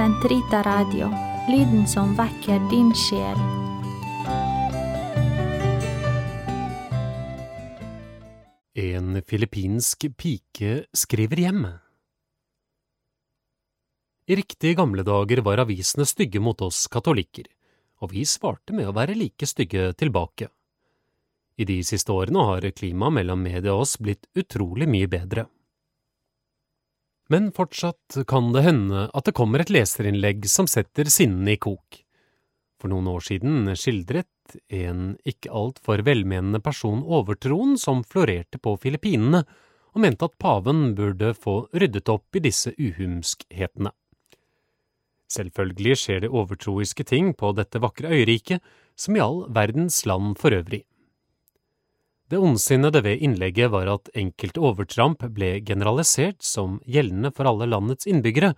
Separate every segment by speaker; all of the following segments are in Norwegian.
Speaker 1: Sentrita Radio, lyden som vekker din sjel.
Speaker 2: En filippinsk pike skriver hjem. I riktige gamle dager var avisene stygge mot oss katolikker, og vi svarte med å være like stygge tilbake. I de siste årene har klimaet mellom media og oss blitt utrolig mye bedre. Men fortsatt kan det hende at det kommer et leserinnlegg som setter sinnene i kok. For noen år siden skildret en ikke altfor velmenende person overtroen som florerte på Filippinene, og mente at paven burde få ryddet opp i disse uhumskhetene. Selvfølgelig skjer det overtroiske ting på dette vakre øyriket, som i all verdens land for øvrig. Det ondsinnede ved innlegget var at enkelte overtramp ble generalisert som gjeldende for alle landets innbyggere.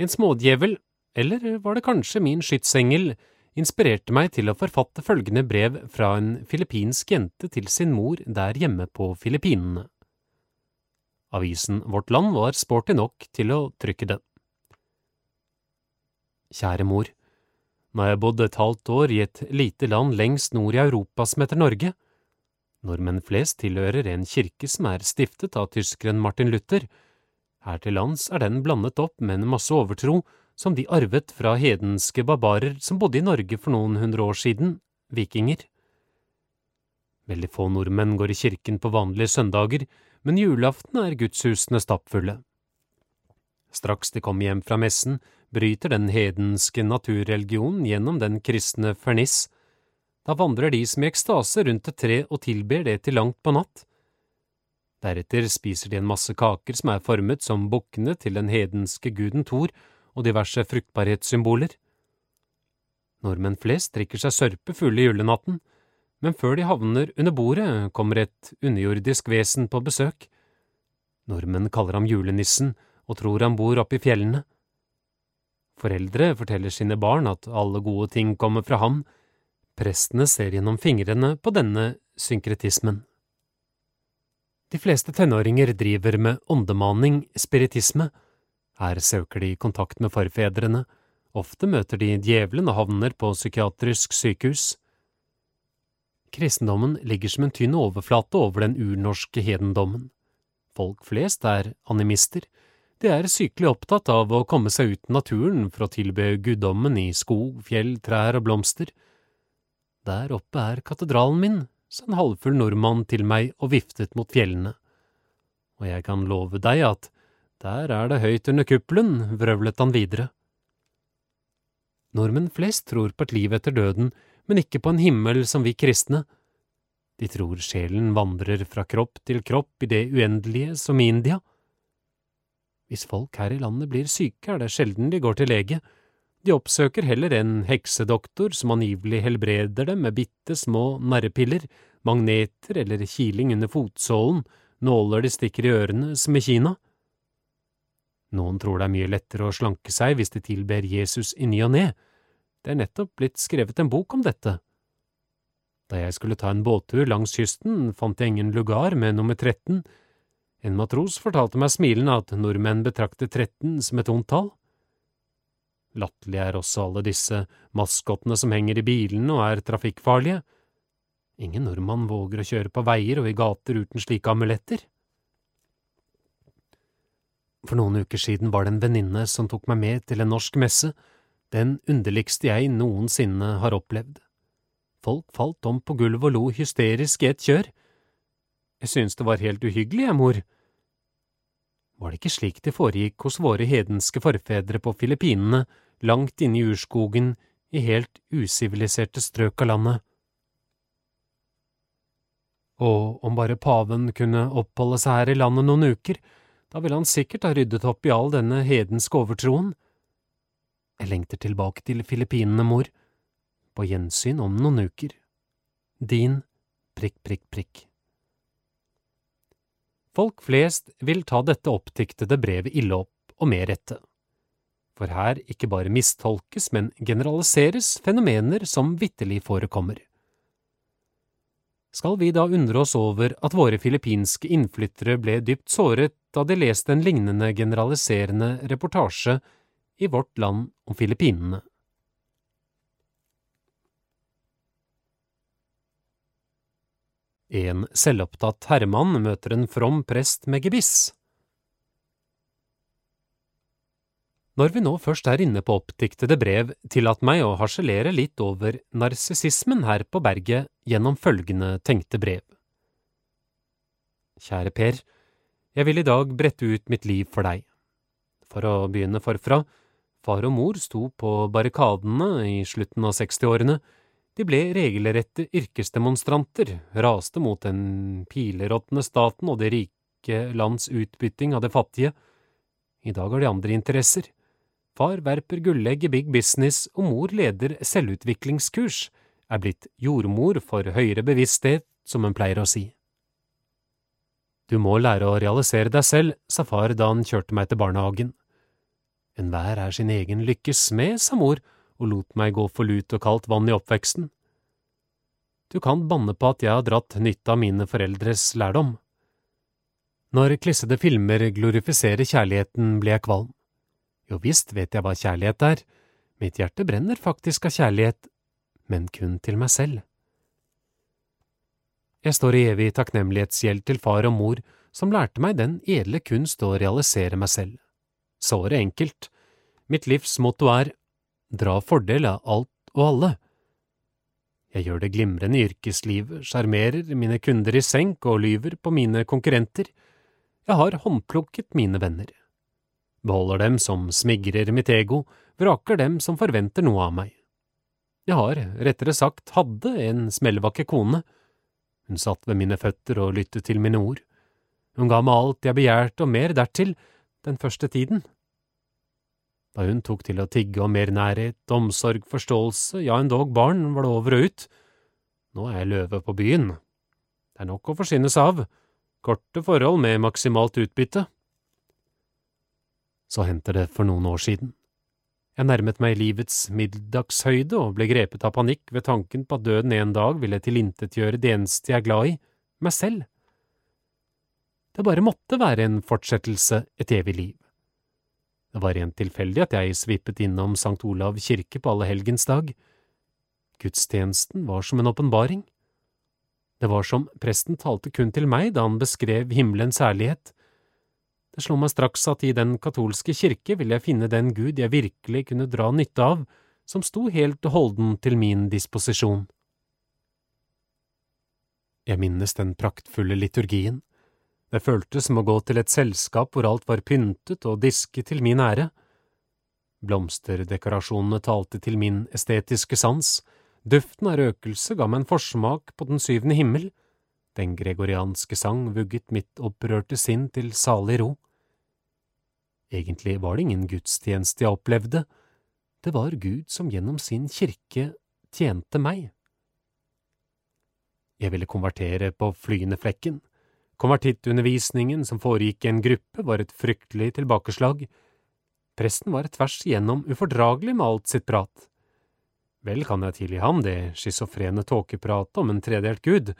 Speaker 2: En smådjevel, eller var det kanskje min skytsengel, inspirerte meg til å forfatte følgende brev fra en filippinsk jente til sin mor der hjemme på Filippinene. Avisen Vårt Land var sporty nok til å trykke det. Kjære mor, nå har jeg bodd et halvt år i et lite land lengst nord i Europa som heter Norge. Nordmenn flest tilhører en kirke som er stiftet av tyskeren Martin Luther. Her til lands er den blandet opp med en masse overtro som de arvet fra hedenske barbarer som bodde i Norge for noen hundre år siden, vikinger. Veldig få nordmenn går i kirken på vanlige søndager, men julaften er gudshusene stappfulle. Straks de kommer hjem fra messen, bryter den hedenske naturreligionen gjennom den kristne ferniss. Da vandrer de som i ekstase rundt et tre og tilber det til langt på natt. Deretter spiser de en masse kaker som er formet som bukkene til den hedenske guden Thor og diverse fruktbarhetssymboler. Nordmenn flest drikker seg sørpe fulle i julenatten, men før de havner under bordet, kommer et underjordisk vesen på besøk. Nordmenn kaller ham julenissen og tror han bor oppe i fjellene. Foreldre forteller sine barn at alle gode ting kommer fra ham, prestene ser gjennom fingrene på denne synkretismen. De fleste tenåringer driver med åndemaning, spiritisme. Her søker de kontakt med forfedrene, ofte møter de djevelen og havner på psykiatrisk sykehus. Kristendommen ligger som en tynn overflate over den urnorske hedendommen. Folk flest er animister, de er sykelig opptatt av å komme seg ut i naturen for å tilbe guddommen i skog, fjell, trær og blomster. Der oppe er katedralen min, sa en halvfull nordmann til meg og viftet mot fjellene. Og jeg kan love deg at der er det høyt under kuppelen, vrøvlet han videre. Nordmenn flest tror på et liv etter døden, men ikke på en himmel som vi kristne. De tror sjelen vandrer fra kropp til kropp i det uendelige, som i India hvis folk her i landet blir syke, er det sjelden de går til lege. De oppsøker heller en heksedoktor som angivelig helbreder dem med bitte små narrepiller, magneter eller kiling under fotsålen, nåler de stikker i ørene som i Kina. Noen tror det er mye lettere å slanke seg hvis de tilber Jesus i ny og ne. Det er nettopp blitt skrevet en bok om dette. Da jeg skulle ta en båttur langs kysten, fant jeg ingen lugar med nummer 13, en matros fortalte meg smilende at nordmenn betrakter 13 som et ondt tall. Latterlige er også alle disse maskottene som henger i bilene og er trafikkfarlige. Ingen nordmann våger å kjøre på veier og i gater uten slike amuletter. For noen uker siden var det en venninne som tok meg med til en norsk messe, den underligste jeg noensinne har opplevd. Folk falt om på gulvet og lo hysterisk i et kjør. Jeg synes det var helt uhyggelig, jeg, mor. Var det ikke slik det foregikk hos våre hedenske forfedre på Filippinene, langt inne i urskogen, i helt usiviliserte strøk av landet? Og om bare paven kunne oppholde seg her i landet noen uker, da ville han sikkert ha ryddet opp i all denne hedenske overtroen. Jeg lengter tilbake til Filippinene, mor. På gjensyn om noen uker. Din prikk, prikk, prikk. Folk flest vil ta dette oppdiktede brevet ille opp, og med rette. For her ikke bare mistolkes, men generaliseres fenomener som vitterlig forekommer. Skal vi da undre oss over at våre filippinske innflyttere ble dypt såret da de leste en lignende generaliserende reportasje i Vårt Land om Filippinene. En selvopptatt herremann møter en from prest med gebiss. Når vi nå først er inne på oppdiktede brev, tillat meg å harselere litt over narsissismen her på berget gjennom følgende tenkte brev. Kjære Per, jeg vil i dag brette ut mitt liv for deg. For å begynne forfra, far og mor sto på barrikadene i slutten av 60-årene, de ble regelrette yrkesdemonstranter, raste mot den pileråtne staten og det rike lands utbytting av det fattige. I dag har de andre interesser. Far verper gullegg i big business, og mor leder selvutviklingskurs, er blitt jordmor for høyere bevissthet, som hun pleier å si. Du må lære å realisere deg selv, sa far da han kjørte meg til barnehagen. Enhver er sin egen lykkes smed, sa mor og lot meg gå for lut og kaldt vann i oppveksten. Du kan banne på at jeg har dratt nytte av mine foreldres lærdom. Når klissede filmer glorifiserer kjærligheten, blir jeg kvalm. Jo visst vet jeg hva kjærlighet er, mitt hjerte brenner faktisk av kjærlighet, men kun til meg selv. Jeg står i evig takknemlighetsgjeld til far og mor som lærte meg den edle kunst å realisere meg selv. Såret enkelt, mitt livs motto er dra fordel av alt og alle. Jeg gjør det glimrende i yrkeslivet, sjarmerer mine kunder i senk og lyver på mine konkurrenter. Jeg har håndplukket mine venner. Beholder dem som smigrer mitt ego, vraker dem som forventer noe av meg. Jeg har, rettere sagt, hadde en smellvakker kone. Hun satt ved mine føtter og lyttet til mine ord. Hun ga meg alt jeg begjærte og mer dertil, den første tiden. Da hun tok til å tigge om mer nærhet, omsorg, forståelse, ja endog barn, var det over og ut. Nå er jeg løve på byen. Det er nok å forsynes av, korte forhold med maksimalt utbytte. Så hendte det for noen år siden. Jeg nærmet meg livets middagshøyde og ble grepet av panikk ved tanken på at døden en dag ville tilintetgjøre det eneste jeg er glad i, meg selv. Det bare måtte være en fortsettelse, et evig liv. Det var rent tilfeldig at jeg svippet innom Sankt Olav kirke på allehelgensdag. Gudstjenesten var som en åpenbaring. Det var som presten talte kun til meg da han beskrev himmelens herlighet. Det slo meg straks at i den katolske kirke ville jeg finne den Gud jeg virkelig kunne dra nytte av, som sto helt holden til min disposisjon. Jeg minnes den praktfulle liturgien det føltes som å gå til et selskap hvor alt var pyntet og disket til min ære. Blomsterdekorasjonene talte til min estetiske sans, duften av røkelse ga meg en forsmak på den syvende himmel, den gregorianske sang vugget mitt opprørte sinn til salig ro. Egentlig var det ingen gudstjeneste jeg opplevde, det var Gud som gjennom sin kirke tjente meg. Jeg ville konvertere på flyende flekken Konvertittundervisningen som foregikk i en gruppe, var et fryktelig tilbakeslag. Presten var tvers igjennom ufordragelig med alt sitt prat. Vel kan jeg tilgi ham det schizofrene tåkepratet om en tredelt gud.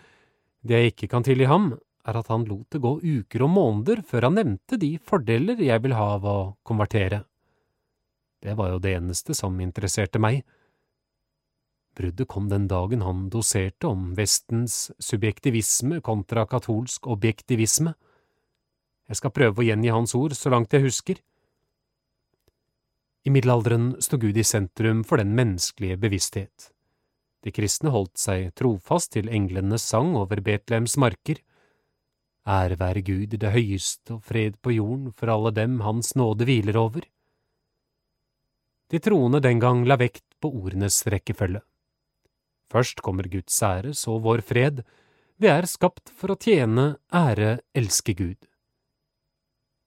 Speaker 2: Det jeg ikke kan tilgi ham, er at han lot det gå uker og måneder før han nevnte de fordeler jeg vil ha av å konvertere. Det var jo det eneste som interesserte meg. Bruddet kom den dagen han doserte om Vestens subjektivisme kontra katolsk objektivisme. Jeg skal prøve å gjengi hans ord så langt jeg husker. I middelalderen sto Gud i sentrum for den menneskelige bevissthet. De kristne holdt seg trofast til englenes sang over Betlehems marker. Ære være Gud det høyeste og fred på jorden for alle dem Hans nåde hviler over. De troende den gang la vekt på ordenes rekkefølge. Først kommer Guds ære, så vår fred. Vi er skapt for å tjene, ære, elske Gud.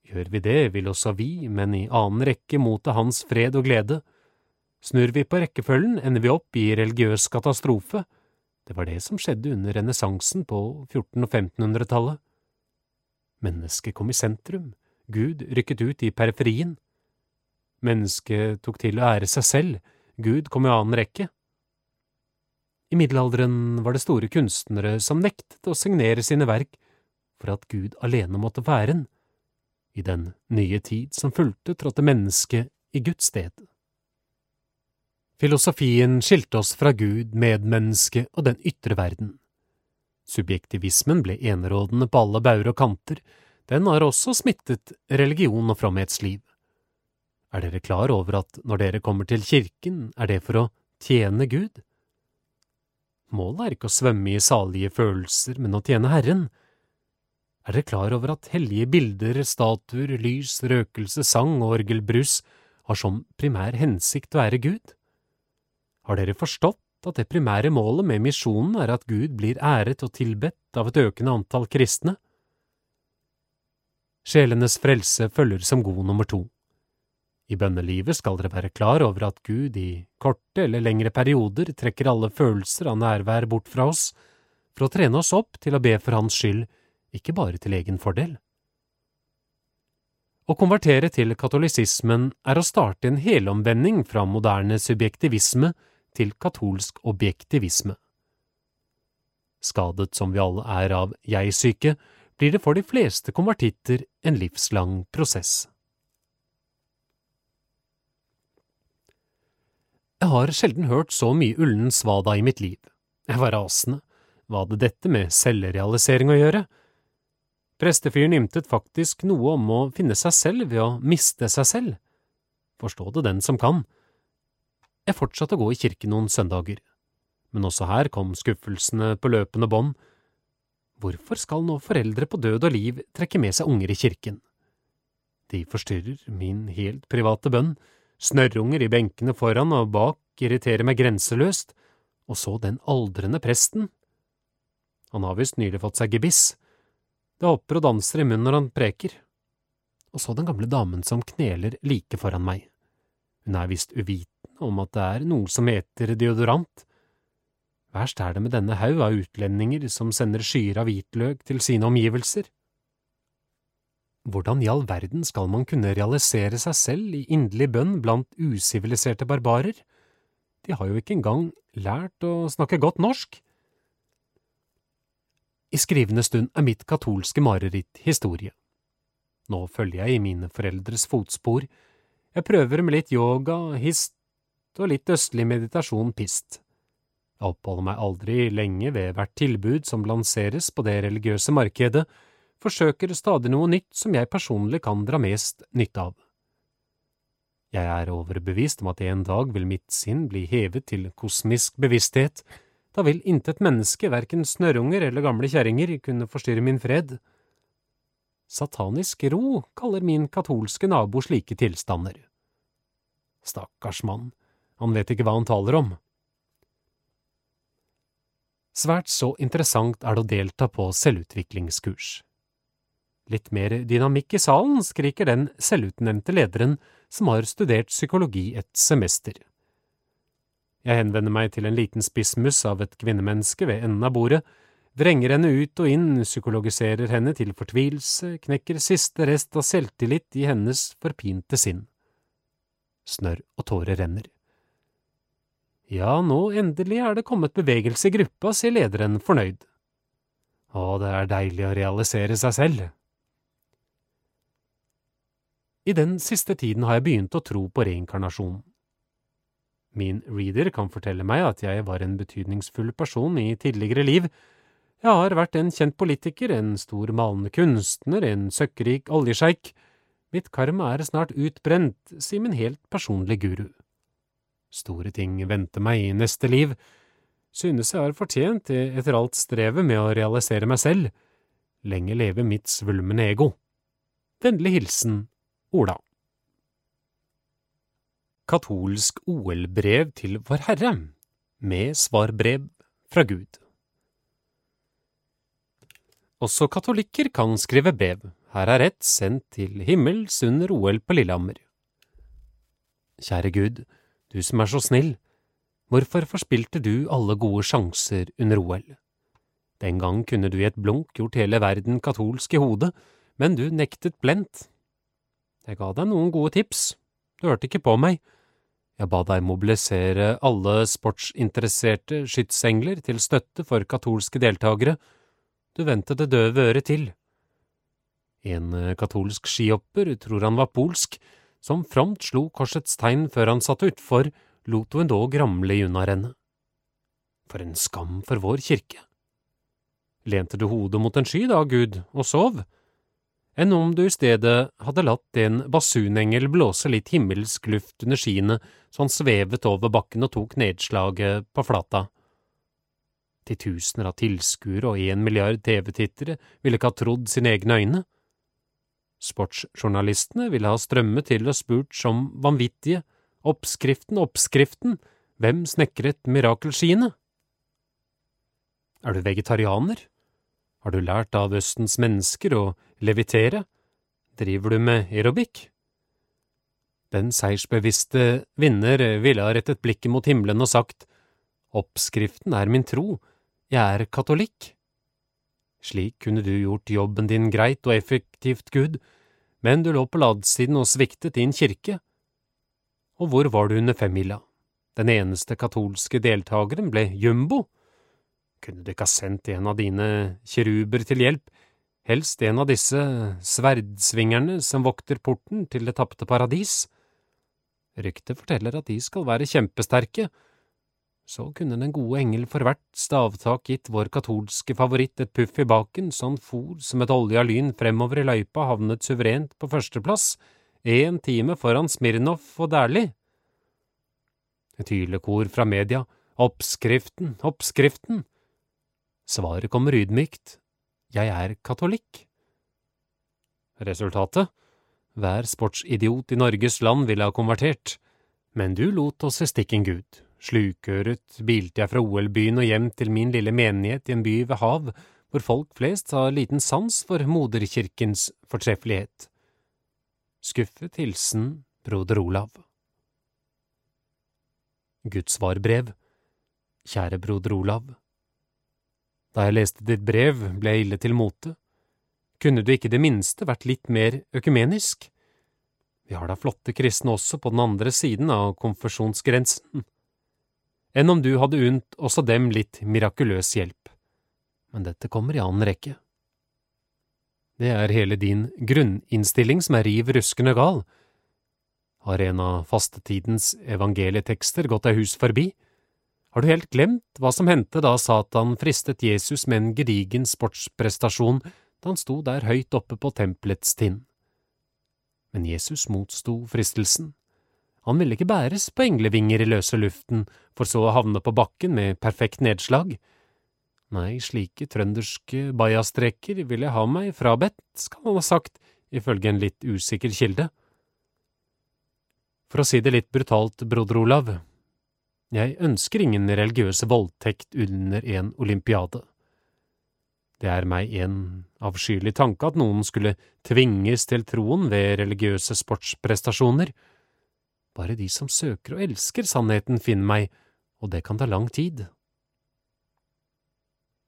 Speaker 2: Gjør vi det, vil også vi, men i annen rekke, motta Hans fred og glede. Snur vi på rekkefølgen, ender vi opp i religiøs katastrofe. Det var det som skjedde under renessansen på 1400- og 1500-tallet. Mennesket kom i sentrum, Gud rykket ut i periferien. Mennesket tok til å ære seg selv, Gud kom i annen rekke. I middelalderen var det store kunstnere som nektet å signere sine verk for at Gud alene måtte være en. I den nye tid som fulgte, trådte mennesket i Guds sted. Filosofien skilte oss fra Gud, medmennesket og den ytre verden. Subjektivismen ble enerådende på alle bauger og kanter, den har også smittet religion og fromhetsliv. Er dere klar over at når dere kommer til kirken, er det for å tjene Gud? Målet er ikke å svømme i salige følelser, men å tjene Herren. Er dere klar over at hellige bilder, statuer, lys, røkelse, sang og orgelbrus har som primær hensikt å ære Gud? Har dere forstått at det primære målet med misjonen er at Gud blir æret og tilbedt av et økende antall kristne? Sjelenes frelse følger som god nummer to. I bønnelivet skal dere være klar over at Gud i korte eller lengre perioder trekker alle følelser av nærvær bort fra oss for å trene oss opp til å be for Hans skyld, ikke bare til egen fordel. Å konvertere til katolisismen er å starte en helomvending fra moderne subjektivisme til katolsk objektivisme. Skadet som vi alle er av jeg-syke, blir det for de fleste konvertitter en livslang prosess. Jeg har sjelden hørt så mye ullen svada i mitt liv. Jeg var rasende. Hva hadde dette med selvrealisering å gjøre? Prestefyren ymtet faktisk noe om å finne seg selv ved å miste seg selv. Forstå det den som kan. Jeg fortsatte å gå i kirken noen søndager, men også her kom skuffelsene på løpende bånd. Hvorfor skal nå foreldre på død og liv trekke med seg unger i kirken? De forstyrrer min helt private bønn, snørrunger i benkene foran og bak irriterer meg grenseløst, og så den aldrende presten. Han har visst nylig fått seg gebiss, det hopper og danser i munnen når han preker. Og så den gamle damen som kneler like foran meg. Hun er visst uvitende om at det er noe som heter deodorant. Verst er det med denne haug av utlendinger som sender skyer av hvitløk til sine omgivelser. Hvordan i all verden skal man kunne realisere seg selv i inderlig bønn blant usiviliserte barbarer? De har jo ikke engang lært å snakke godt norsk. I skrivende stund er mitt katolske mareritt historie. Nå følger jeg i mine foreldres fotspor, jeg prøver med litt yoga, hist og litt østlig meditasjon pist. Jeg oppholder meg aldri lenge ved hvert tilbud som lanseres på det religiøse markedet, forsøker stadig noe nytt som jeg personlig kan dra mest nytte av. Jeg er overbevist om at en dag vil mitt sinn bli hevet til kosmisk bevissthet, da vil intet menneske, verken snørrunger eller gamle kjerringer, kunne forstyrre min fred. Satanisk ro kaller min katolske nabo slike tilstander. Stakkars mann, han vet ikke hva han taler om. Svært så interessant er det å delta på selvutviklingskurs. Litt mer dynamikk i salen, skriker den selvutnevnte lederen som har studert psykologi et semester. Jeg henvender meg til en liten spissmus av et kvinnemenneske ved enden av bordet, vrenger henne ut og inn, psykologiserer henne til fortvilelse, knekker siste rest av selvtillit i hennes forpinte sinn. Snørr og tårer renner. Ja, nå endelig er det kommet bevegelse i gruppa, sier lederen fornøyd. Å, det er deilig å realisere seg selv. I den siste tiden har jeg begynt å tro på reinkarnasjon. Min reader kan fortelle meg at jeg var en betydningsfull person i tidligere liv. Jeg har vært en kjent politiker, en stor malende kunstner, en søkkrik oljesjeik. Mitt karma er snart utbrent, sier min helt personlige guru. Store ting venter meg i neste liv. Synes jeg har fortjent det etter alt strevet med å realisere meg selv. Lenge leve mitt svulmende ego. Vennlig hilsen Ola. Katolsk OL-brev til Vår Herre, med svarbrev fra Gud. Også katolikker kan skrive brev. Her er ett sendt til himmels under OL på Lillehammer. Kjære Gud, du som er så snill, hvorfor forspilte du alle gode sjanser under OL? Den gang kunne du i et blunk gjort hele verden katolsk i hodet, men du nektet blendt. Jeg ga deg noen gode tips, du hørte ikke på meg. Jeg ba deg mobilisere alle sportsinteresserte skytsengler til støtte for katolske deltakere. Du vendte det døve øret til. En katolsk skihopper tror han var polsk, som fromt slo korsets tegn før han satt utfor, lot hun dog ramle i unnarennet. For en skam for vår kirke! Lente du hodet mot en sky da, Gud, og sov? Enn om du i stedet hadde latt en basunengel blåse litt himmelsk luft under skiene så han svevet over bakken og tok nedslaget på flata? Titusener av tilskuere og én milliard TV-tittere ville ikke ha trodd sine egne øyne. Sportsjournalistene ville ha strømmet til og spurt som vanvittige, oppskriften, oppskriften, hvem snekret mirakelskiene? Er du vegetarianer? Har du lært av Østens mennesker å levitere? Driver du med aerobikk? Den seiersbevisste vinner ville ha rettet blikket mot himmelen og sagt, Oppskriften er min tro, jeg er katolikk. Slik kunne du gjort jobben din greit og effektivt, Gud, men du lå på ladesiden og sviktet din kirke. Og hvor var du under femmila? Den eneste katolske deltakeren ble jumbo. Kunne du ikke ha sendt en av dine kiruber til hjelp, helst en av disse sverdsvingerne som vokter porten til det tapte paradis? Ryktet forteller at de skal være kjempesterke, så kunne den gode engel for hvert stavtak gitt vår katolske favoritt et puff i baken så han for som et olja lyn fremover i løypa havnet suverent på førsteplass, én time foran Smirnov og Dæhlie. Et hylekor fra media, oppskriften, oppskriften. Svaret kommer ydmykt, jeg er katolikk. Resultatet? Hver sportsidiot i Norges land ville ha konvertert, men du lot oss i stikken, Gud. Slukøret bilte jeg fra OL-byen og hjem til min lille menighet i en by ved hav, hvor folk flest har liten sans for moderkirkens fortreffelighet. Skuffet hilsen broder Olav. Guds svarbrev Kjære broder Olav. Da jeg leste ditt brev, ble jeg ille til mote. Kunne du ikke det minste vært litt mer økumenisk? Vi har da flotte kristne også på den andre siden av konfesjonsgrensen enn om du hadde unt også dem litt mirakuløs hjelp. Men dette kommer i annen rekke. Det er hele din grunninnstilling som er riv ruskende gal. Har en av fastetidens evangelietekster gått deg hus forbi? Har du helt glemt hva som hendte da Satan fristet Jesus med en gedigen sportsprestasjon da han sto der høyt oppe på tempelets tinn? Men Jesus motsto fristelsen. Han ville ikke bæres på englevinger i løse luften, for så å havne på bakken med perfekt nedslag. Nei, slike trønderske bajastreker vil jeg ha meg frabedt, skal han ha sagt, ifølge en litt usikker kilde. For å si det litt brutalt, broder Olav, jeg ønsker ingen religiøs voldtekt under en olympiade. Det er meg en avskyelig tanke at noen skulle tvinges til troen ved religiøse sportsprestasjoner, bare de som søker og elsker sannheten, finner meg, og det kan ta lang tid.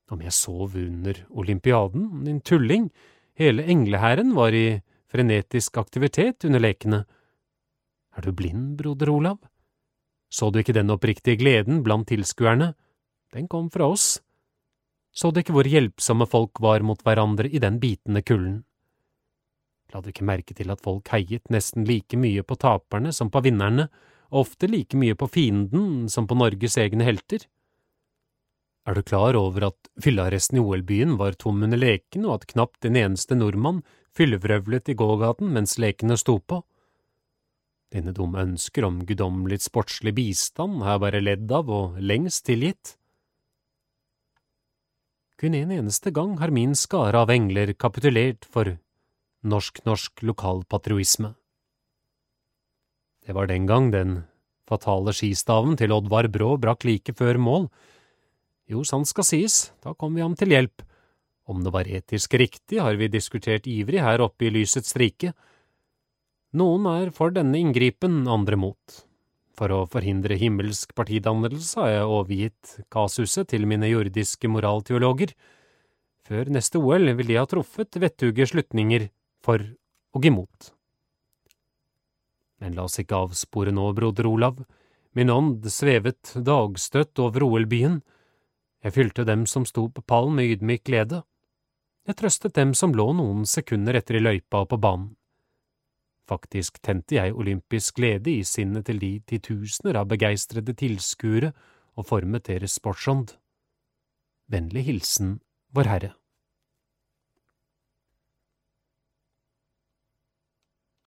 Speaker 2: Om jeg sov under olympiaden, din tulling, hele englehæren var i frenetisk aktivitet under lekene. Er du blind, broder Olav? Så du ikke den oppriktige gleden blant tilskuerne? Den kom fra oss. Så du ikke hvor hjelpsomme folk var mot hverandre i den bitende kulden? La du ikke merke til at folk heiet nesten like mye på taperne som på vinnerne, og ofte like mye på fienden som på Norges egne helter? Er du klar over at fyllearresten i OL-byen var tom under lekene, og at knapt en eneste nordmann fyllevrøvlet i gågaten mens lekene sto på? Dine dumme ønsker om guddommelig sportslig bistand jeg bare ledd av og lengst tilgitt. Kun en eneste gang har min skare av engler kapitulert for norsk-norsk lokalpatruisme. Det var den gang den fatale skistaven til Oddvar Brå brakk like før mål. Jo, sant skal sies, da kom vi ham til hjelp. Om det var etisk riktig, har vi diskutert ivrig her oppe i lysets rike. Noen er for denne inngripen, andre mot. For å forhindre himmelsk partidannelse har jeg overgitt kasuset til mine jordiske moralteologer. Før neste OL vil de ha truffet vettuge slutninger for og imot. Men la oss ikke avspore nå, broder Olav. Min ånd svevet dagstøtt over OL-byen. Jeg fylte dem som sto på pallen med ydmyk glede. Jeg trøstet dem som lå noen sekunder etter i løypa og på banen. Faktisk tente jeg olympisk glede i sinnet til de titusener av begeistrede tilskuere og formet deres sportsånd. Vennlig hilsen Vårherre.